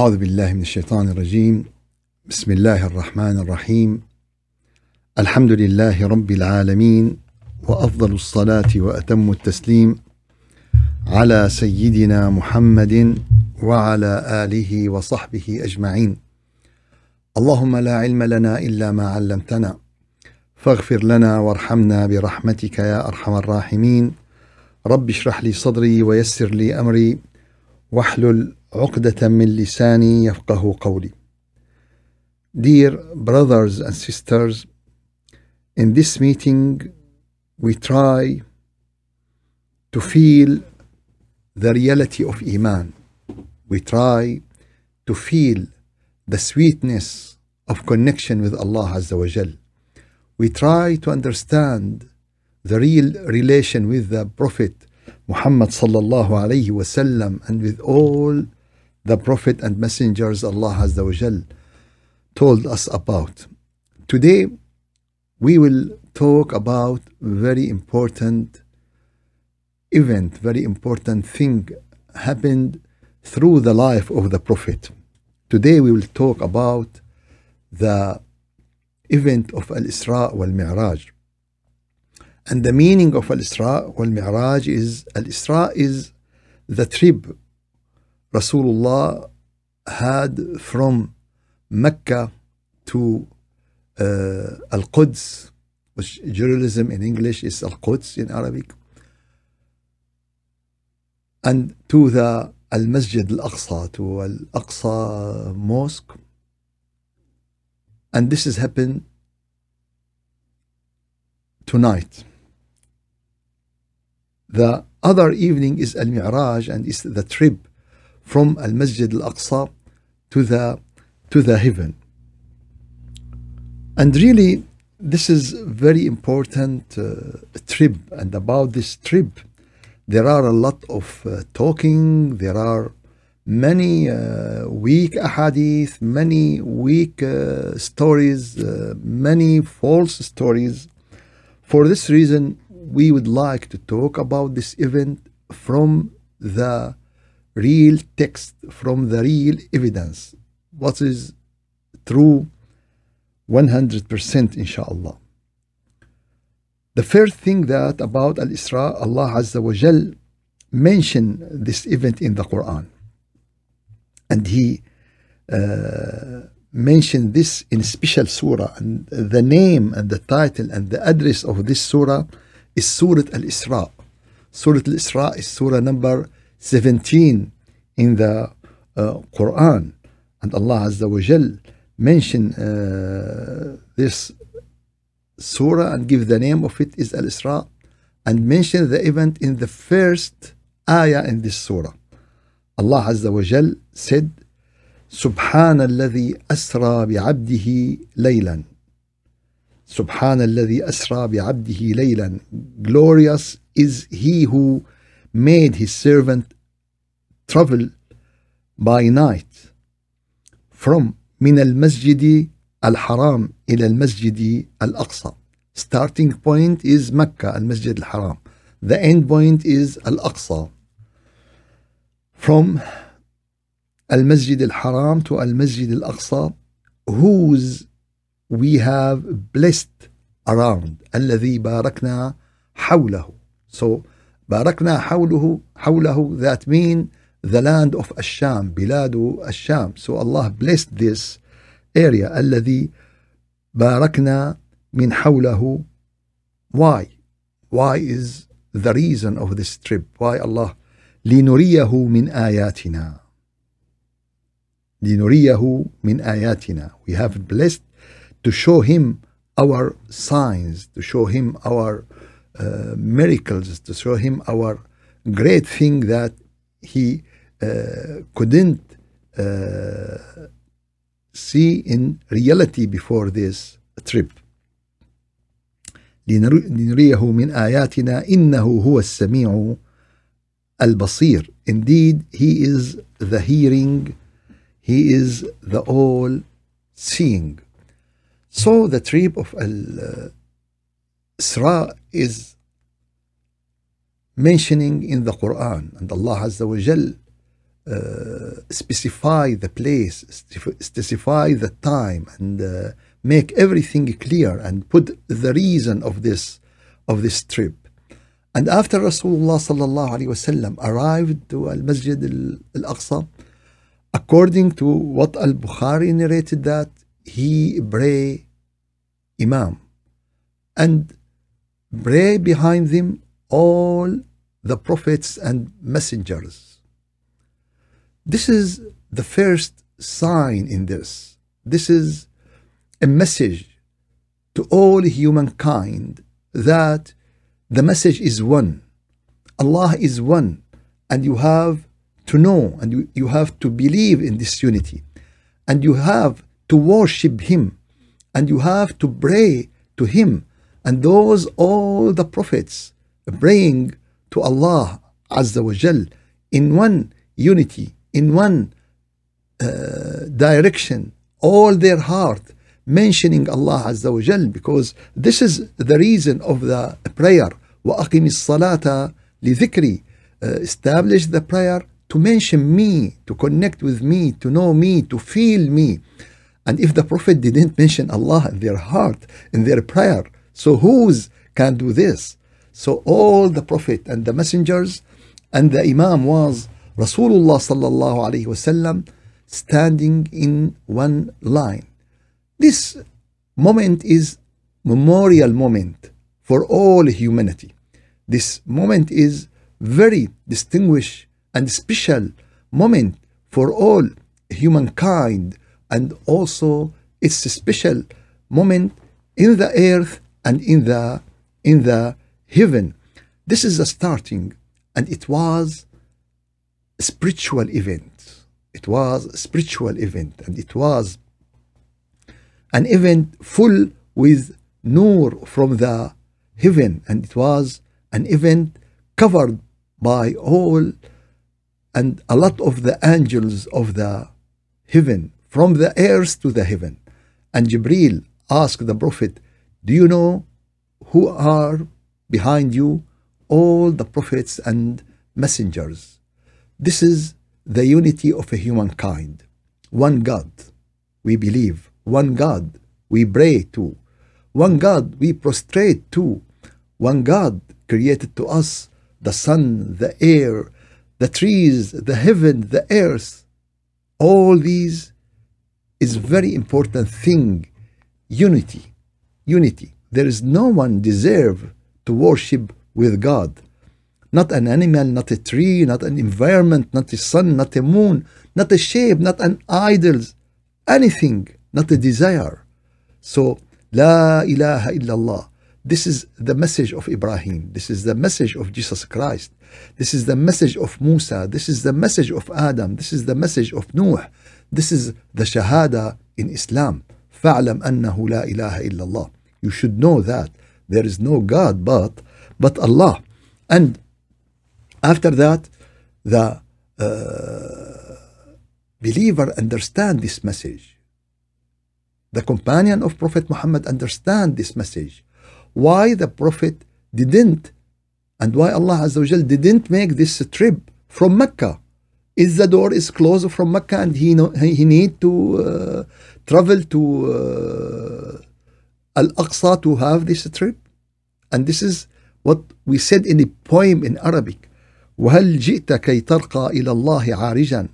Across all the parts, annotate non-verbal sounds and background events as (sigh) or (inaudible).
أعوذ بالله من الشيطان الرجيم. بسم الله الرحمن الرحيم. الحمد لله رب العالمين وأفضل الصلاة وأتم التسليم على سيدنا محمد وعلى آله وصحبه أجمعين. اللهم لا علم لنا إلا ما علمتنا فاغفر لنا وارحمنا برحمتك يا أرحم الراحمين. رب اشرح لي صدري ويسر لي أمري واحلل عقدة من لساني يفقه قولي Dear brothers and sisters, in this meeting we try to feel the reality of Iman. We try to feel the sweetness of connection with Allah Azza wa Jal. We try to understand the real relation with the Prophet Muhammad sallallahu alayhi wasallam and with all the Prophet and messengers Allah Azza wa Jal told us about. Today we will talk about very important event, very important thing happened through the life of the Prophet. Today we will talk about the event of Al-Isra wal-Mi'raj. And the meaning of Al-Isra wal-Mi'raj is Al-Isra is the trip Rasulullah had from Mecca to uh, Al-Quds, which Jerusalem in English is Al-Quds in Arabic, and to the Al-Masjid Al-Aqsa, to Al-Aqsa Mosque. And this has happened tonight. The other evening is Al-Mi'raj and is the trip from Al-Masjid Al-Aqsa to the to the heaven. And really, this is very important uh, trip. And about this trip, there are a lot of uh, talking. There are many uh, weak ahadith, many weak uh, stories, uh, many false stories. For this reason, we would like to talk about this event from the real text, from the real evidence what is true 100% inshallah. The first thing that about Al-Isra, Allah Azza wa Jal mentioned this event in the Quran. And He uh, mentioned this in special surah. And the name and the title and the address of this surah is Surah Al-Isra. Surah Al-Isra is surah number 17 in the uh, Quran. And Allah Azza wa Jal mention uh, this surah and give the name of it is Al-Isra and mention the event in the first ayah in this surah. Allah Azza wa Jal said, سبحان الذي أسرى بعبده ليلا سبحان الذي أسرى بعبده ليلا Glorious is he who made his servant travel by night from من المسجد الحرام إلى المسجد الأقصى starting point is Mecca المسجد الحرام the end point is Al-Aqsa from المسجد الحرام to المسجد الأقصى whose we have blessed around الذي باركنا حوله so باركنا حوله حوله that mean the land of Asham, Biladu Asham. So Allah blessed this area. الذي باركنا من حوله. Why? Why is the reason of this trip? Why Allah? لنريه من آياتنا. لنريه من آياتنا. We have blessed to show him our signs, to show him our uh, miracles, to show him our great thing that he uh, couldn't uh, see in reality before this trip. لنريه من آياتنا إنه هو السميع البصير. Indeed, he is the hearing, he is the all seeing. So the trip of Al-Isra is mentioning in the Quran and Allah Azza wa Jal uh, specify the place, specify the time, and uh, make everything clear and put the reason of this of this trip. And after Rasulullah sallallahu alaihi wasallam arrived to Al Masjid Al Aqsa, according to what Al Bukhari narrated, that he pray Imam and pray behind them all the prophets and messengers. This is the first sign in this. This is a message to all humankind that the message is one. Allah is one, and you have to know and you, you have to believe in this unity, and you have to worship Him, and you have to pray to Him. And those all the prophets praying to Allah Azza wa Jal in one unity, in one uh, direction, all their heart, mentioning Allah Azza wa Jal, because this is the reason of the prayer. وَأَقِمِ الصَّلَاةَ لِذِكْرِي uh, Establish the prayer to mention me, to connect with me, to know me, to feel me. And if the Prophet didn't mention Allah in their heart, in their prayer, so whose can do this? So all the Prophet and the messengers and the Imam was Rasulullah sallallahu alaihi wasallam standing in one line. This moment is memorial moment for all humanity. This moment is very distinguished and special moment for all humankind and also it's a special moment in the earth and in the in the heaven. This is a starting, and it was a spiritual event. It was a spiritual event, and it was an event full with nur from the heaven, and it was an event covered by all and a lot of the angels of the heaven, from the earth to the heaven. And Jibril asked the Prophet, Do you know who are behind you all the prophets and messengers. This is the unity of a humankind. One God we believe, one God we pray to, one God we prostrate to, one God created to us the sun, the air, the trees, the heaven, the earth. All these is very important thing. Unity Unity. There is no one deserve to worship with God. Not an animal, not a tree, not an environment, not a sun, not a moon, not a shape, not an idols, anything, not a desire. So, La ilaha illallah. This is the message of Ibrahim. This is the message of Jesus Christ. This is the message of Musa. This is the message of Adam. This is the message of Noah. This is the Shahada in Islam. فَاعْلَمْ أَنَّهُ لَا إِلَهَ إِلَّا اللَّهِ you should know that. There is no God but but Allah. And after that, the uh, believer understand this message. The companion of Prophet Muhammad understand this message. Why the Prophet didn't and why Allah Azza didn't make this trip from Mecca. Is the door is closed from Mecca and he know, he need to uh, travel to uh, Al-Aqsa to have this trip? And this is what we said in a poem in Arabic. وهل جئت كي ترقى إلى الله عارجا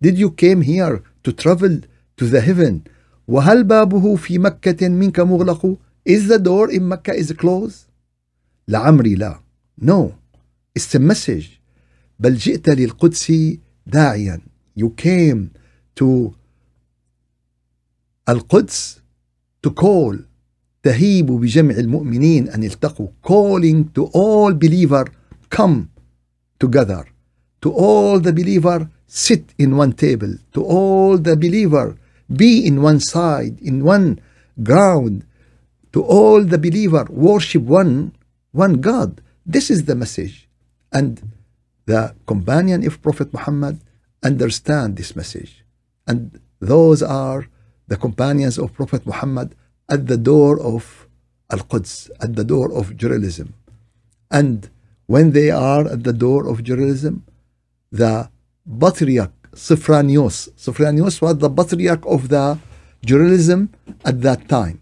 Did you came here to travel to the heaven وهل بابه في مكة منك مغلق Is the door in Mecca is closed لعمري لا No It's a message بل جئت للقدس داعيا You came to القدس to call تهيب بجمع المؤمنين أن يلتقوا calling to all believer come together to all the believer sit in one table to all the believer be in one side in one ground to all the believer worship one one God this is the message and the companion of Prophet Muhammad understand this message and those are the companions of Prophet Muhammad at the door of Al Quds, at the door of Jerusalem. And when they are at the door of Jerusalem, the patriarch Sophronios. Sophronios was the patriarch of the Jerusalem at that time.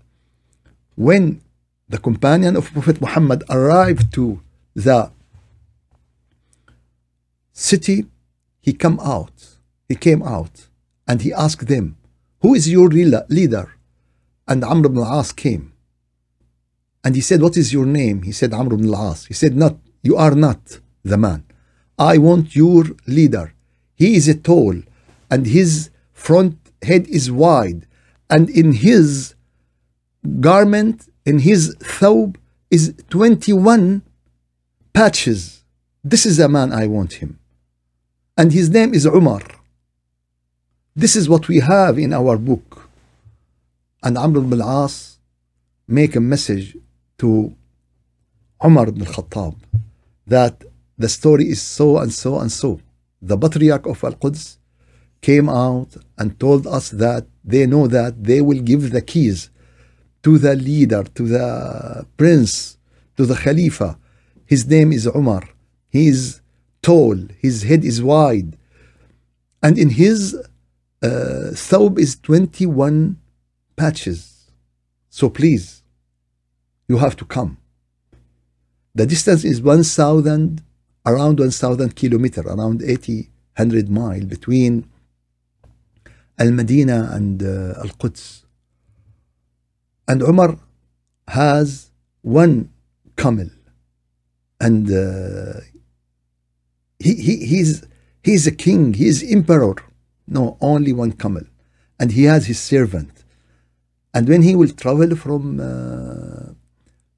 When the companion of Prophet Muhammad arrived to the city, he come out. He came out and he asked them, Who is your real leader? And Amr ibn al-As came. And he said, What is your name? He said, Amr ibn al-As. He said, Not, you are not the man. I want your leader. He is a tall and his front head is wide and in his garment, in his thawb is 21 patches. This is the man I want him. And his name is Umar. This is what we have in our book. And Amr ibn al-As make a message to Umar ibn al-Khattab that the story is so and so and so. The patriarch of Al-Quds came out and told us that they know that they will give the keys to the leader, to the prince, to the Khalifa. His name is Umar. He is tall, his head is wide, and in his uh, thawb is 21 patches. So please, you have to come. The distance is 1,000, around 1,000 kilometer, around 80, 100 mile between Al-Medina and uh, Al-Quds. And Umar has one camel and uh, he, he, he's, he's a king, he's emperor. No, only one camel. And he has his servant. And when he will travel from uh,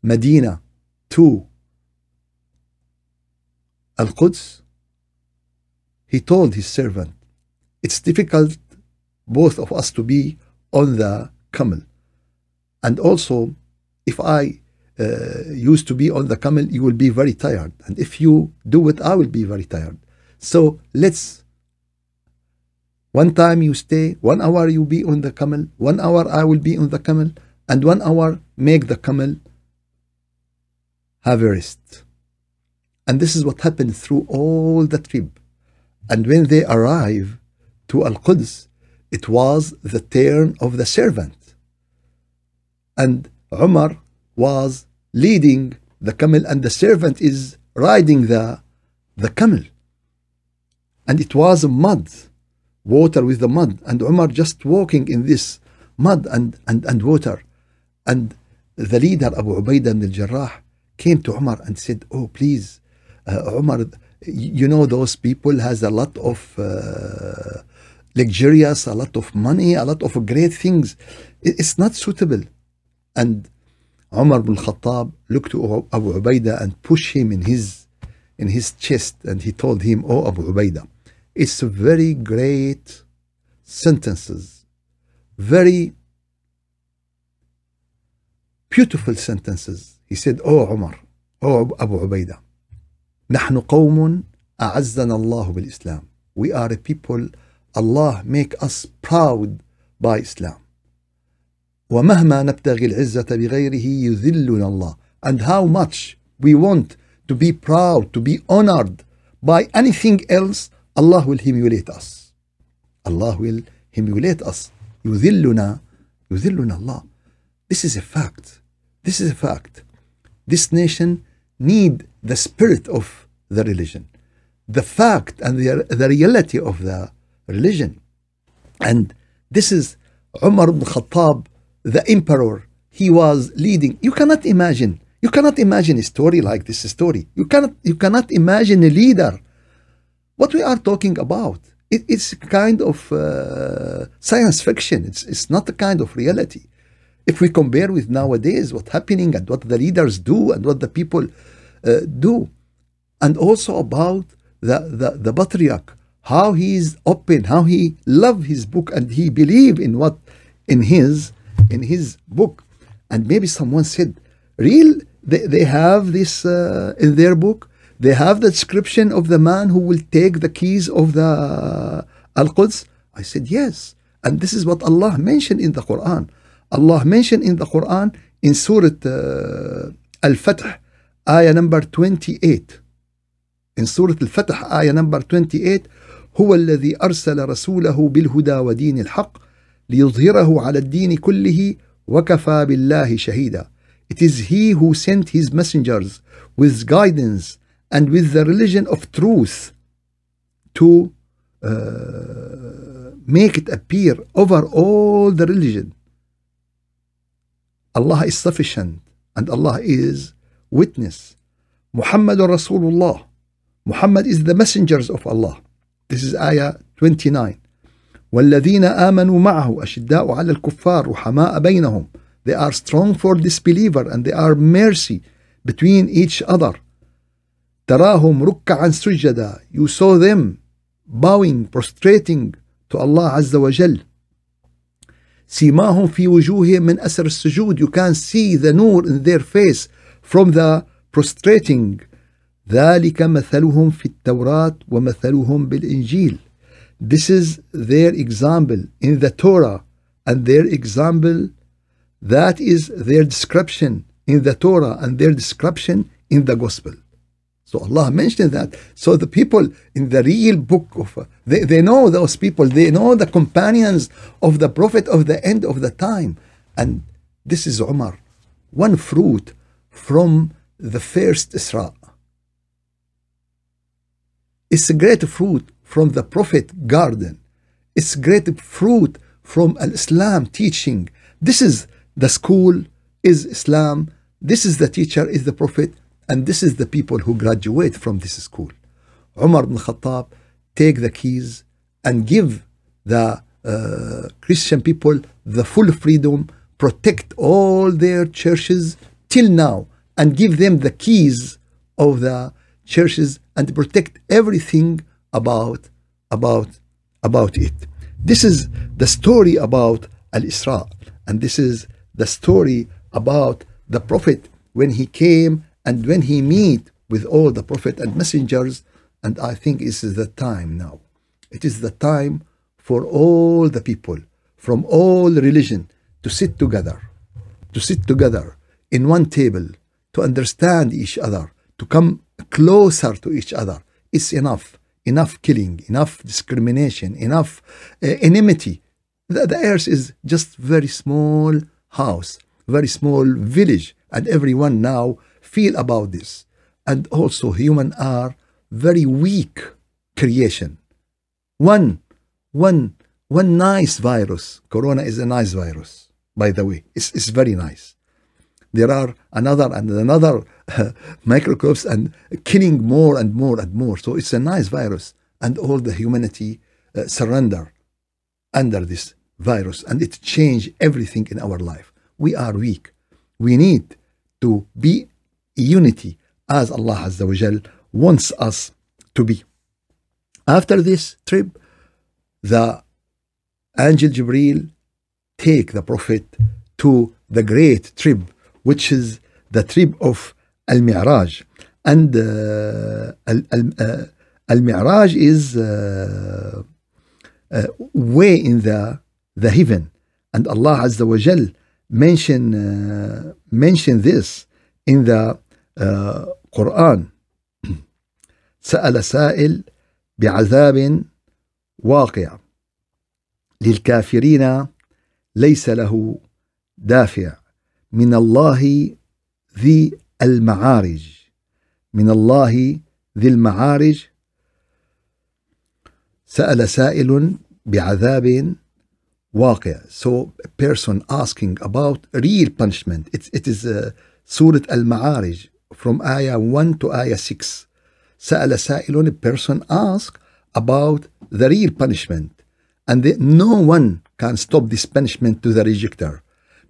Medina to Al Quds, he told his servant, It's difficult both of us to be on the camel. And also, if I uh, used to be on the camel, you will be very tired. And if you do it, I will be very tired. So let's, one time you stay, one hour you be on the camel, one hour I will be on the camel, and one hour make the camel have a rest. And this is what happened through all the trip. And when they arrive to Al Quds, it was the turn of the servant. And Umar was leading the camel, and the servant is riding the, the camel. And it was mud, water with the mud, and Umar just walking in this mud and, and, and water. And the leader, Abu Ubaidah al Jarrah, came to Umar and said, Oh, please, uh, Umar, you know those people has a lot of uh, luxurious, a lot of money, a lot of great things. It's not suitable. And Umar bin Khattab looked to Abu Ubaidah and pushed him in his in his chest and he told him, Oh Abu Ubaidah, it's very great sentences, very beautiful sentences. He said, Oh Umar, Oh Abu Ubaidah, نحن قوم أعزنا الله بالإسلام. We are a people, Allah make us proud by Islam. ومهما نبتغي العزة بغيره يذلنا الله. And how much we want to be proud, to be honored by anything else, Allah will humiliate us. Allah will humiliate us. يذلنا يذلنا Allah. This is a fact. This is a fact. This nation need the spirit of the religion, the fact and the, the reality of the religion. And this is Umar ibn Khattab, the emperor. He was leading. You cannot imagine. You cannot imagine a story like this story. You cannot. You cannot imagine a leader. what we are talking about. It, it's kind of uh, science fiction. It's it's not a kind of reality. If we compare with nowadays, what's happening and what the leaders do and what the people uh, do, and also about the, the, the patriarch, how he is open, how he love his book and he believe in what in his in his book. And maybe someone said, real, they, they have this uh, in their book. They have the description of the man who will take the keys of the Al-Quds. I said, yes. And this is what Allah mentioned in the Quran. Allah mentioned in the Quran in Surah uh, Al-Fatih, ayah number 28. In Surah Al-Fatih, ayah number 28, هو الذي أرسل رسوله بالهدى ودين الحق ليظهره على الدين كله وكفى بالله شهيدا It is he who sent his messengers with guidance and with the religion of truth to uh, make it appear over all the religion. Allah is sufficient and Allah is witness. Muhammad Rasulullah. Muhammad is the messengers of Allah. This is ayah 29. والذين آمنوا معه أشداء على الكفار رحماء بينهم They are strong for disbeliever and they are mercy between each other. تراهم ركعا سجدا You saw them bowing, prostrating to Allah عز وجل. سيماهم في وجوههم من أثر السجود You can see the nur in their face from the prostrating. ذلك مثلهم في التوراة ومثلهم بالإنجيل. This is their example in the Torah and their example that is their description in the Torah and their description in the Gospel. So Allah mentioned that. So the people in the real book of they, they know those people, they know the companions of the Prophet of the end of the time. And this is Umar, one fruit from the first Isra. It's a great fruit from the Prophet garden. It's great fruit from Al Islam teaching. This is the school is Islam. This is the teacher is the Prophet, and this is the people who graduate from this school. Umar ibn Khattab take the keys and give the uh, Christian people the full freedom, protect all their churches till now, and give them the keys of the churches and protect everything about about about it. This is the story about Al Isra, and this is the story about the Prophet when he came and when he meet with all the Prophet and messengers. And I think this is the time now. It is the time for all the people from all religion to sit together, to sit together in one table, to understand each other, to come closer to each other. It's enough. Enough killing, enough discrimination, enough uh, enmity. The, the earth is just very small house, very small village, and everyone now feel about this. And also human are very weak creation. One, one, one nice virus. Corona is a nice virus, by the way. It's, it's very nice. There are another and another (laughs) uh, microbes and killing more and more and more. So it's a nice virus, and all the humanity uh, surrender under this virus, and it changed everything in our life. We are weak. We need to be unity as Allah Azza wa Jal wants us to be. After this trip, the angel Jibril take the Prophet to the great trip, which is the trip of Al-Mi'raj. And uh, Al-Mi'raj uh, is uh, uh, way in the, the heaven. And Allah Azza wa Jal mention, uh, mention this in the Quran. سأل سائل بعذاب واقع. للكافرين ليس له دافع. من الله ذي المعارج. من الله ذي المعارج. سأل سائل بعذاب واقع. So a person asking about real punishment. It, it is uh, Surah Al-Ma'arij. from ayah 1 to ayah 6. سأل سائل a person ask about the real punishment and the, no one can stop this punishment to the rejecter.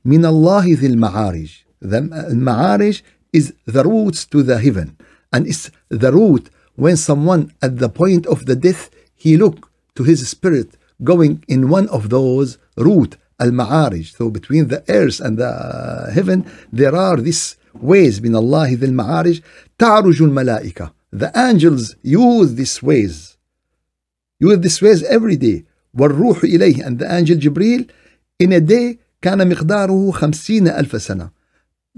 من الله ذي المعارج The uh, المعارج is the routes to the heaven and it's the route when someone at the point of the death he look to his spirit going in one of those route al-ma'arij so between the earth and the uh, heaven there are this ways من الله ذي المعارج تعرج الملائكة the angels use these ways use these ways every day والروح إليه and the angel Jibril in a day كان مقداره خمسين ألف سنة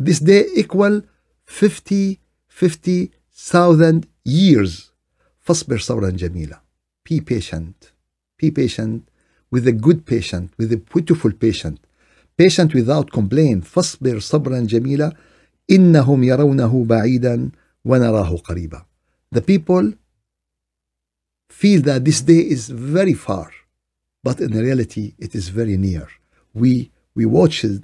this day equal 50 50,000 years فاصبر صبرا جميلا be patient. Be patient with a good patient, with a beautiful patient. Patient without complaint. فاصبر صبرا جميلا إنهم يرونه بعيدا ونراه قريبا. The people feel that this day is very far, but in reality it is very near. We we watch it,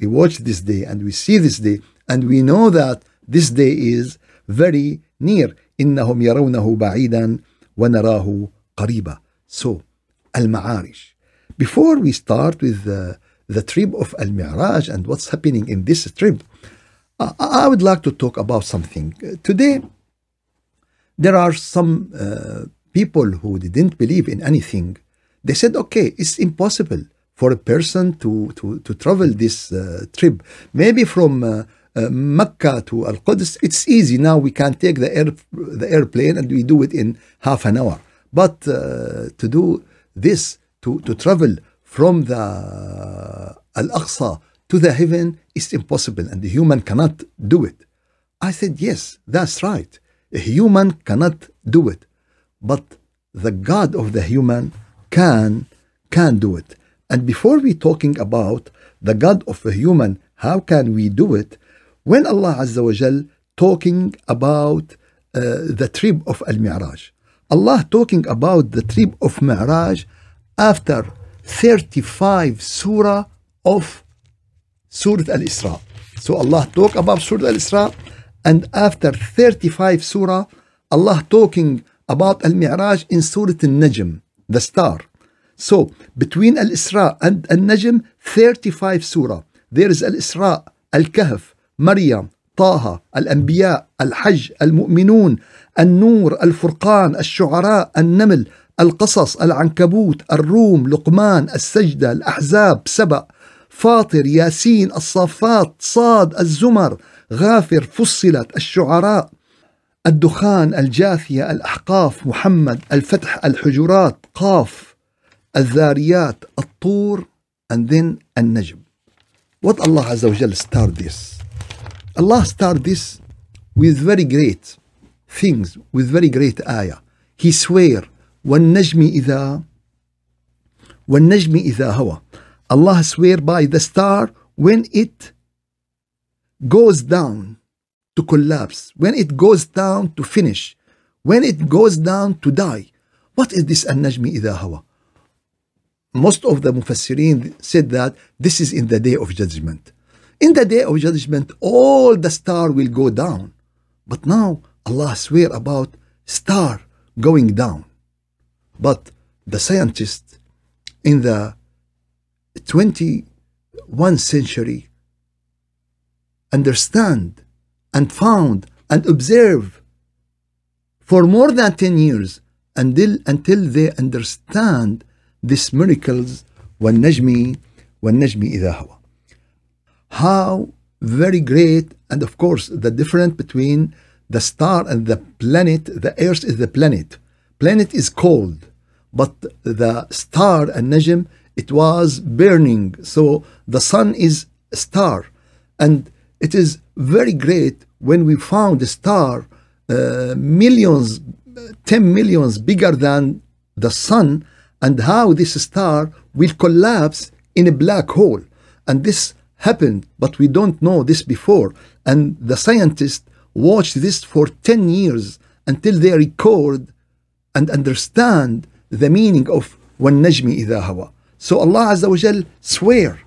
we watch this day and we see this day and we know that this day is very near. إنهم يرونه بعيدا ونراه قريبا. So Al-Ma'arij. Before we start with the, the trip of Al-Mi'raj and what's happening in this trip, I, would like to talk about something. Today, there are some uh, people who didn't believe in anything. They said, okay, it's impossible for a person to, to, to travel this uh, trip. Maybe from uh, uh, Mecca to Al Quds, it's easy. Now we can take the, air, the airplane and we do it in half an hour. But uh, to do this, to, to travel from the Al Aqsa to the heaven is impossible and the human cannot do it. I said, yes, that's right. A human cannot do it, but the God of the human can can do it. And before we talking about the God of a human, how can we do it? When Allah Azza wa Jal talking about uh, the trip of Al-Mi'raj, Allah talking about the trip of Mi'raj after 35 surah of Surah Al-Isra. So Allah talk about Surah Al-Isra and after 35 surah, Allah talking about Al-Mi'raj in Surah Al-Najm, the star. So between Al-Isra and Al-Najm, 35 surah. There is Al-Isra, Al-Kahf, Maryam, طه الأنبياء الحج المؤمنون النور الفرقان الشعراء النمل القصص العنكبوت الروم لقمان السجدة الأحزاب سبأ فاطر ياسين الصافات صاد الزمر غافر فصلت الشعراء الدخان الجاثية الأحقاف محمد الفتح الحجرات قاف الذاريات الطور and then النجم What Allah wa Jal start this? Allah start this with very great things, with very great ayah. He swear والنجم إذا والنجم إذا هوى Allah swear by the star when it goes down to collapse, when it goes down to finish, when it goes down to die. What is this An-Najmi Idha Hawa? Most of the Mufassirin said that this is in the day of judgment. In the day of judgment, all the star will go down. But now Allah swear about star going down. But the scientists in the 21st century understand and found and observe for more than 10 years until, until they understand these miracles والنجم والنجم إذا هوى how very great and of course the difference between the star and the planet the earth is the planet planet is cold but the star and najm it was burning so the sun is a star and it is very great when we found a star uh, millions 10 millions bigger than the sun and how this star will collapse in a black hole and this happened but we don't know this before and the scientists watched this for 10 years until they record and understand the meaning of والنجم إذا هوى so Allah Azza wa Jal swear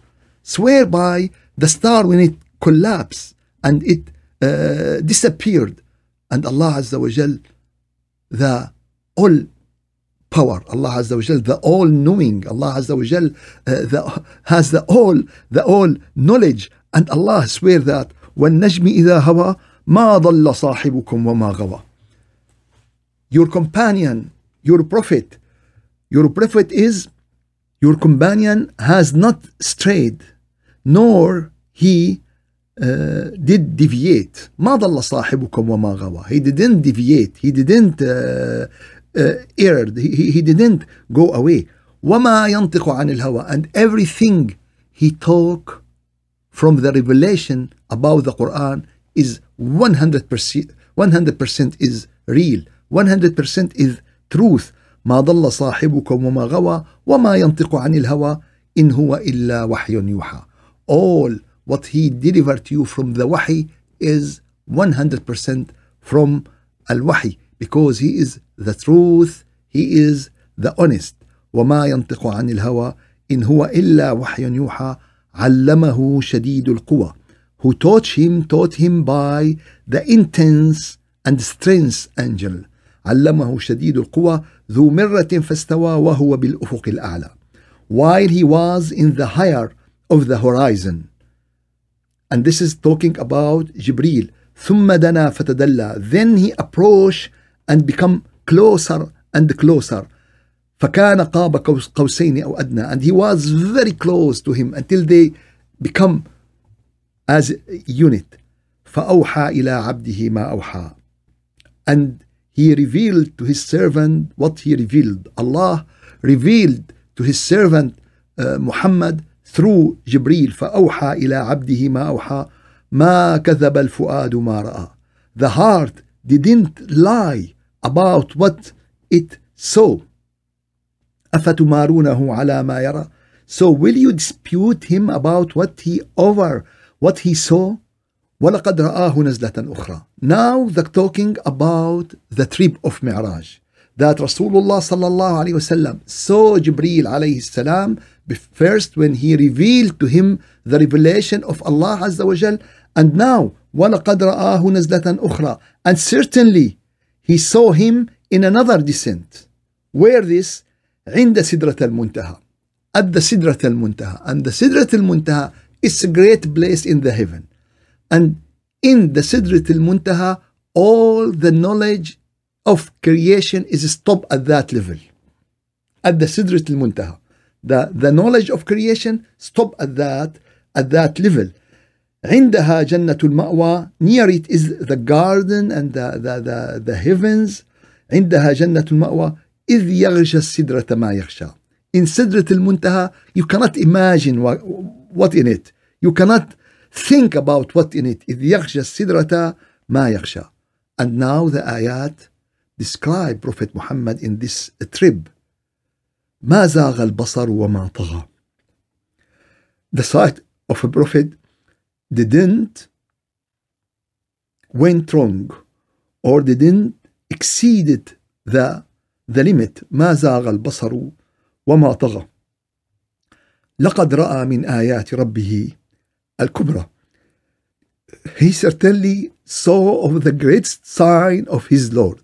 swear by the star when it collapsed and it uh, disappeared and Allah Azza wa Jal the all power Allah Azza wa Jal the all knowing Allah Azza wa Jal uh, the, has the all the all knowledge and Allah swear that والنجم إذا هوى ما ضل صاحبكم وما غوى your companion your prophet your prophet is your companion has not strayed nor he uh, did deviate ما ضل صاحبكم وما غوى he didn't deviate he didn't uh, uh, erred he, he didn't go away وما ينطق عن الهوى and everything he talk from the revelation about the Quran is 100% 100% is real 100% is truth ما ضل صاحبكم وما غوى وما ينطق عن الهوى إن هو إلا وحي يوحى all what he delivered to you from the wahi is 100% from al-wahi because he is the truth he is the honest وما ينطق عن الهوى إن هو إلا وحي يوحى علمه شديد القوى who taught him taught him by the intense and strength angel علمه شديد القوى ذو مرة فاستوى وهو بالأفق الأعلى while he was in the higher of the horizon and this is talking about Jibril ثم دنا فتدلى then he approached and become closer and closer فكان قاب قوسين أو أدنى and he was very close to him until they become as a unit فأوحى إلى عبده ما أوحى and he revealed to his servant what he revealed Allah revealed to his servant uh, Muhammad through Jibril فأوحى إلى عبده ما أوحى ما كذب الفؤاد ما رأى the heart didn't lie about what it saw أفتمارونه على ما يرى so will you dispute him about what he over what he saw ولقد رآه نزلة أخرى now the talking about the trip of Mi'raj that Rasulullah sallallahu alayhi wasallam saw Jibreel alayhi salam first when he revealed to him the revelation of Allah Azza wa Jal and now وَلَقَدْ رَآهُ نَزْلَةً أُخْرى and certainly he saw him in another descent where this عند سدرة المنتهى at the سدرة المنتهى and the سدرة المنتهى is a great place in the heaven and in the سدرة المنتهى all the knowledge of creation is stopped at that level at the سدرة المنتهى the, the knowledge of creation stop at that at that level عندها جنة المأوى near it is the garden and the, the, the, the heavens عندها جنة المأوى إذ يغشى السدرة ما يغشى in سدرة المنتهى you cannot imagine what, what in it you cannot think about what in it إذ يغشى السدرة ما يغشى and now the ayat describe Prophet Muhammad in this trip ما زاغ البصر وما طغى the sight of a prophet didn't went wrong or didn't exceeded the the limit ما زاغ البصر وما طغى لقد رأى من آيات ربه الكبرى he certainly saw of the great sign of his Lord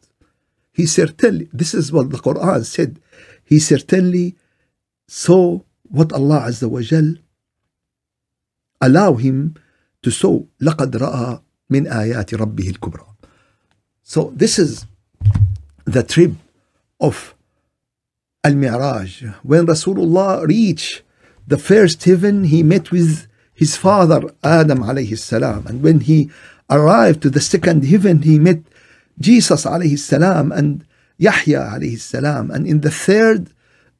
he certainly this is what the Quran said he certainly saw what Allah Azza wa Jal allow him to saw لقد رأى من آيات ربه الكبرى so this is the trip of Al-Mi'raj when Rasulullah reached the first heaven he met with his father Adam alayhi salam and when he arrived to the second heaven he met Jesus alayhi salam and Yahya alayhi salam. And in the third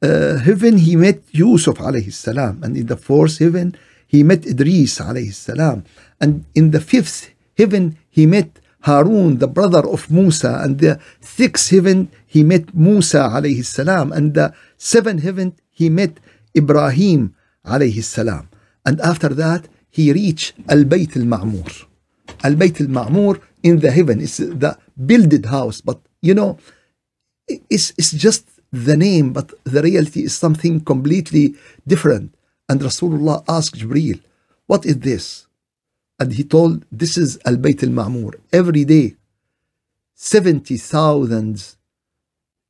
uh, heaven he met Yusuf alayhi salam. And in the fourth heaven he met Idris alayhi salam. And in the fifth heaven he met Harun, the brother of Musa, and the sixth heaven he met Musa alayhi salam, and the seventh heaven he met Ibrahim alayhi salam. And after that he reached Al Bayt al Ma'mur. Al Bayt al Ma'mur in the heaven is the builded house, but you know, it's, it's just the name, but the reality is something completely different. And Rasulullah asked Jibril, What is this? And he told, This is Al Bayt al Ma'mur. Every day, 70,000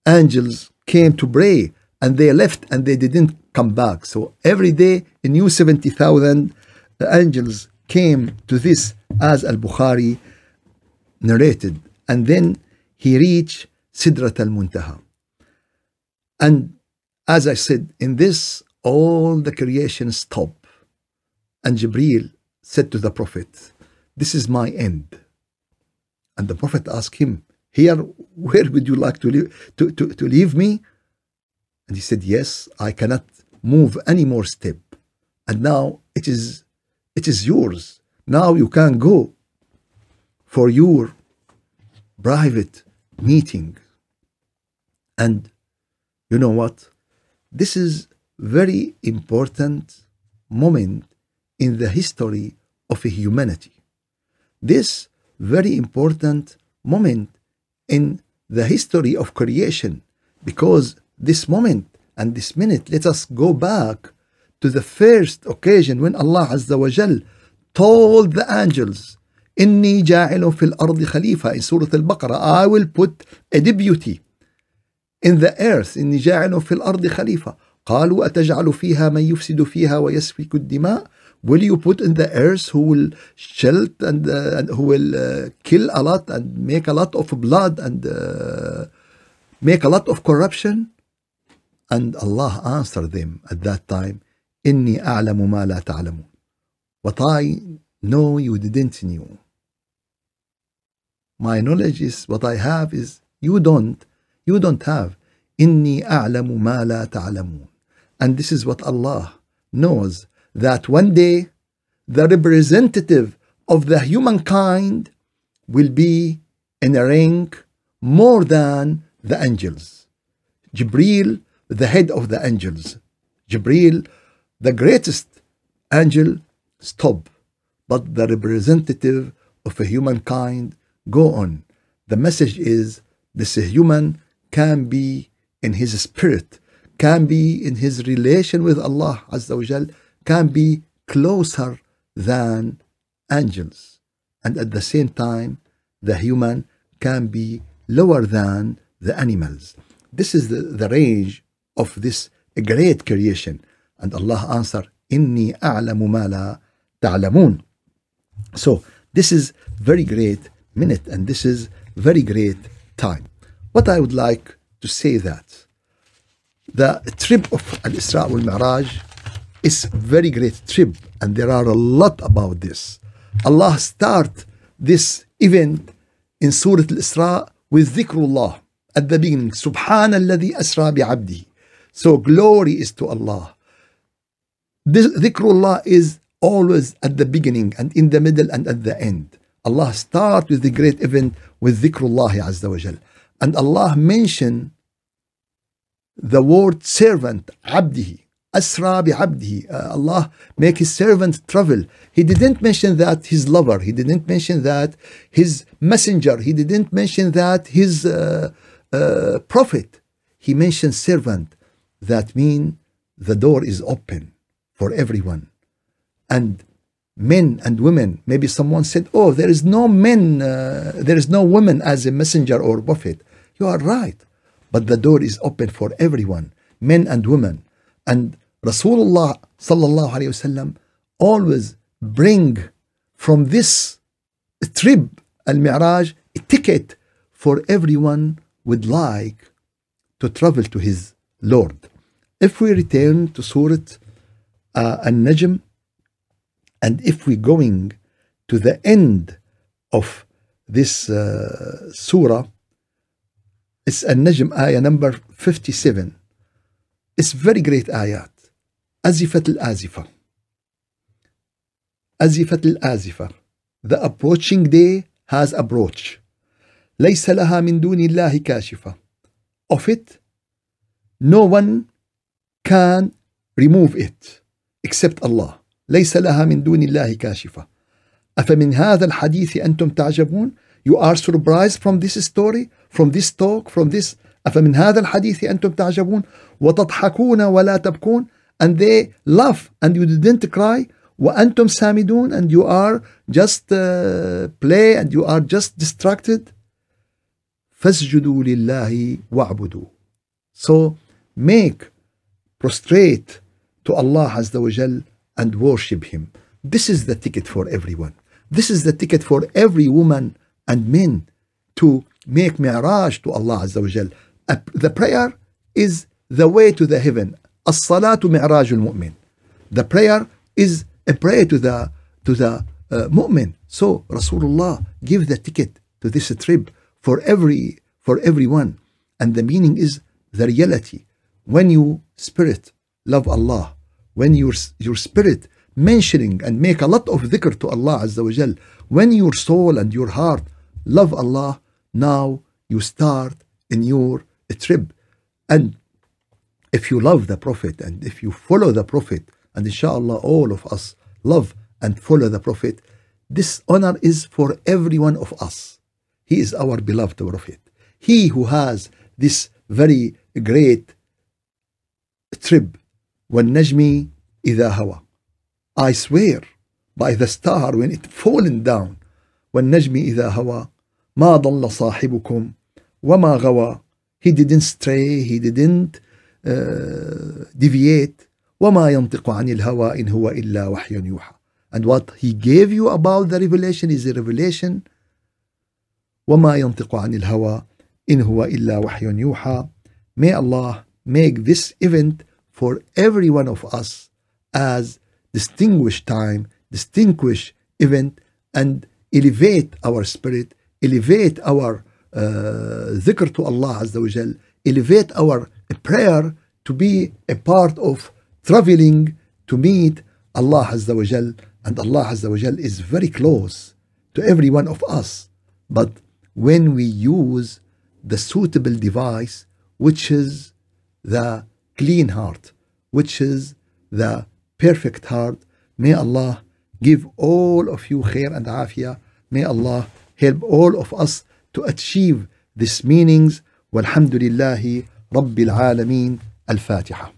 angels came to pray and they left and they didn't come back. So every day, a new 70,000 uh, angels came to this as Al Bukhari narrated. And then he reached Sidrat al Muntaha. And as I said, in this, all the creation stopped. And Jibreel said to the Prophet, This is my end. And the Prophet asked him, Here, where would you like to to, to, to leave me? And he said, Yes, I cannot move any more step. And now it is it is yours. Now you can go for your private meeting. And You know what? This is very important moment in the history of humanity. This very important moment in the history of creation because this moment and this minute let us go back to the first occasion when Allah Azza wa Jal told the angels إني جاعل في الأرض خليفة in Surah Al-Baqarah I will put a deputy in the earth إني جاعل في الأرض خليفة قالوا أتجعل فيها من يفسد فيها ويسفك الدماء will you put in the earth who will shield and, uh, and who will uh, kill a lot and make a lot of blood and uh, make a lot of corruption and Allah answered them at that time إني أعلم ما لا تعلمون what I know you didn't know my knowledge is what I have is you don't you don't have إني أعلم ما لا تعلمون and this is what Allah knows that one day the representative of the humankind will be in a rank more than the angels. Jibril, the head of the angels. Jibril, the greatest angel, stop. But the representative of a humankind go on. The message is this human can be in his spirit, can be in his relation with Allah Azza wa Jal, can be closer than angels. And at the same time, the human can be lower than the animals. This is the, the range of this great creation. And Allah answered, Inni a'lamu ma la ta'lamun. So this is very great minute and this is very great time. What I would like to say that the trip of Al-Isra wal-Mi'raj is very great trip and there are a lot about this. Allah start this event in Surah Al-Isra with dhikrullah at the beginning. Subhanalladhi asra bi'abdihi. So glory is to Allah. This dhikrullah is always at the beginning and in the middle and at the end. Allah start with the great event with dhikrullah azza wa jal. And Allah mention the word servant, abdihi. Asra bi'abdihi. Uh, Allah make his servant travel. He didn't mention that his lover. He didn't mention that his messenger. He didn't mention that his uh, uh, prophet. He mentioned servant. That mean the door is open for everyone. And men and women. Maybe someone said, "Oh, there is no men, uh, there is no woman as a messenger or prophet." You are right, but the door is open for everyone, men and women. And Rasulullah sallallahu alaihi wasallam always bring from this trip al-Mi'raj a ticket for everyone would like to travel to his Lord. If we return to Surah uh, An-Najm and if we're going to the end of this uh, surah, it's An-Najm ayah number 57. It's very great ayat. أزفت الآزفة أزفت الآزفة The approaching day has approached ليس لها من دون الله كاشفة Of it no one can remove it except Allah ليس لها من دون الله كاشفة أفمن هذا الحديث أنتم تعجبون You are surprised from this story from this talk from this أفمن هذا الحديث أنتم تعجبون وتضحكون ولا تبكون and they laugh and you didn't cry وأنتم سامدون and you are just uh, play and you are just distracted فاسجدوا لله واعبدوا so make prostrate to Allah Azza wa Jal and worship Him. This is the ticket for everyone. This is the ticket for every woman and men to make mi'raj to Allah Azza wa Jal. The prayer is the way to the heaven. As-salatu mi'rajul mu'min. The prayer is a prayer to the to the uh, mu'min. So Rasulullah give the ticket to this trip for every for everyone. And the meaning is the reality when you spirit love Allah when your your spirit mentioning and make a lot of dhikr to Allah Azza wa Jal when your soul and your heart love Allah now you start in your trip and if you love the Prophet and if you follow the Prophet, and inshallah all of us love and follow the Prophet, this honor is for every one of us. He is our beloved Prophet. He who has this very great trip, والنجم إذا هوى. I swear by the star when it fallen down, والنجم إذا هوى ما ضل صاحبكم وما غوى. He didn't stray, he didn't uh, deviate. وما ينطق عن الهوى إن هو إلا وحي يوحى. And what he gave you about the revelation is a revelation. وما ينطق عن الهوى إن هو إلا وحي يوحى. May Allah make this event for every one of us as distinguished time, distinguished event, and elevate our spirit, elevate our uh, dhikr to Allah Azza wa Jal, elevate our prayer to be a part of traveling to meet Allah Azza wa Jal. And Allah Azza wa Jal is very close to every one of us. But when we use the suitable device, which is the clean heart, which is the perfect heart. May Allah give all of you khair and afia. May Allah help all of us to achieve these meanings. Walhamdulillahi Rabbil Alameen. Al-Fatiha.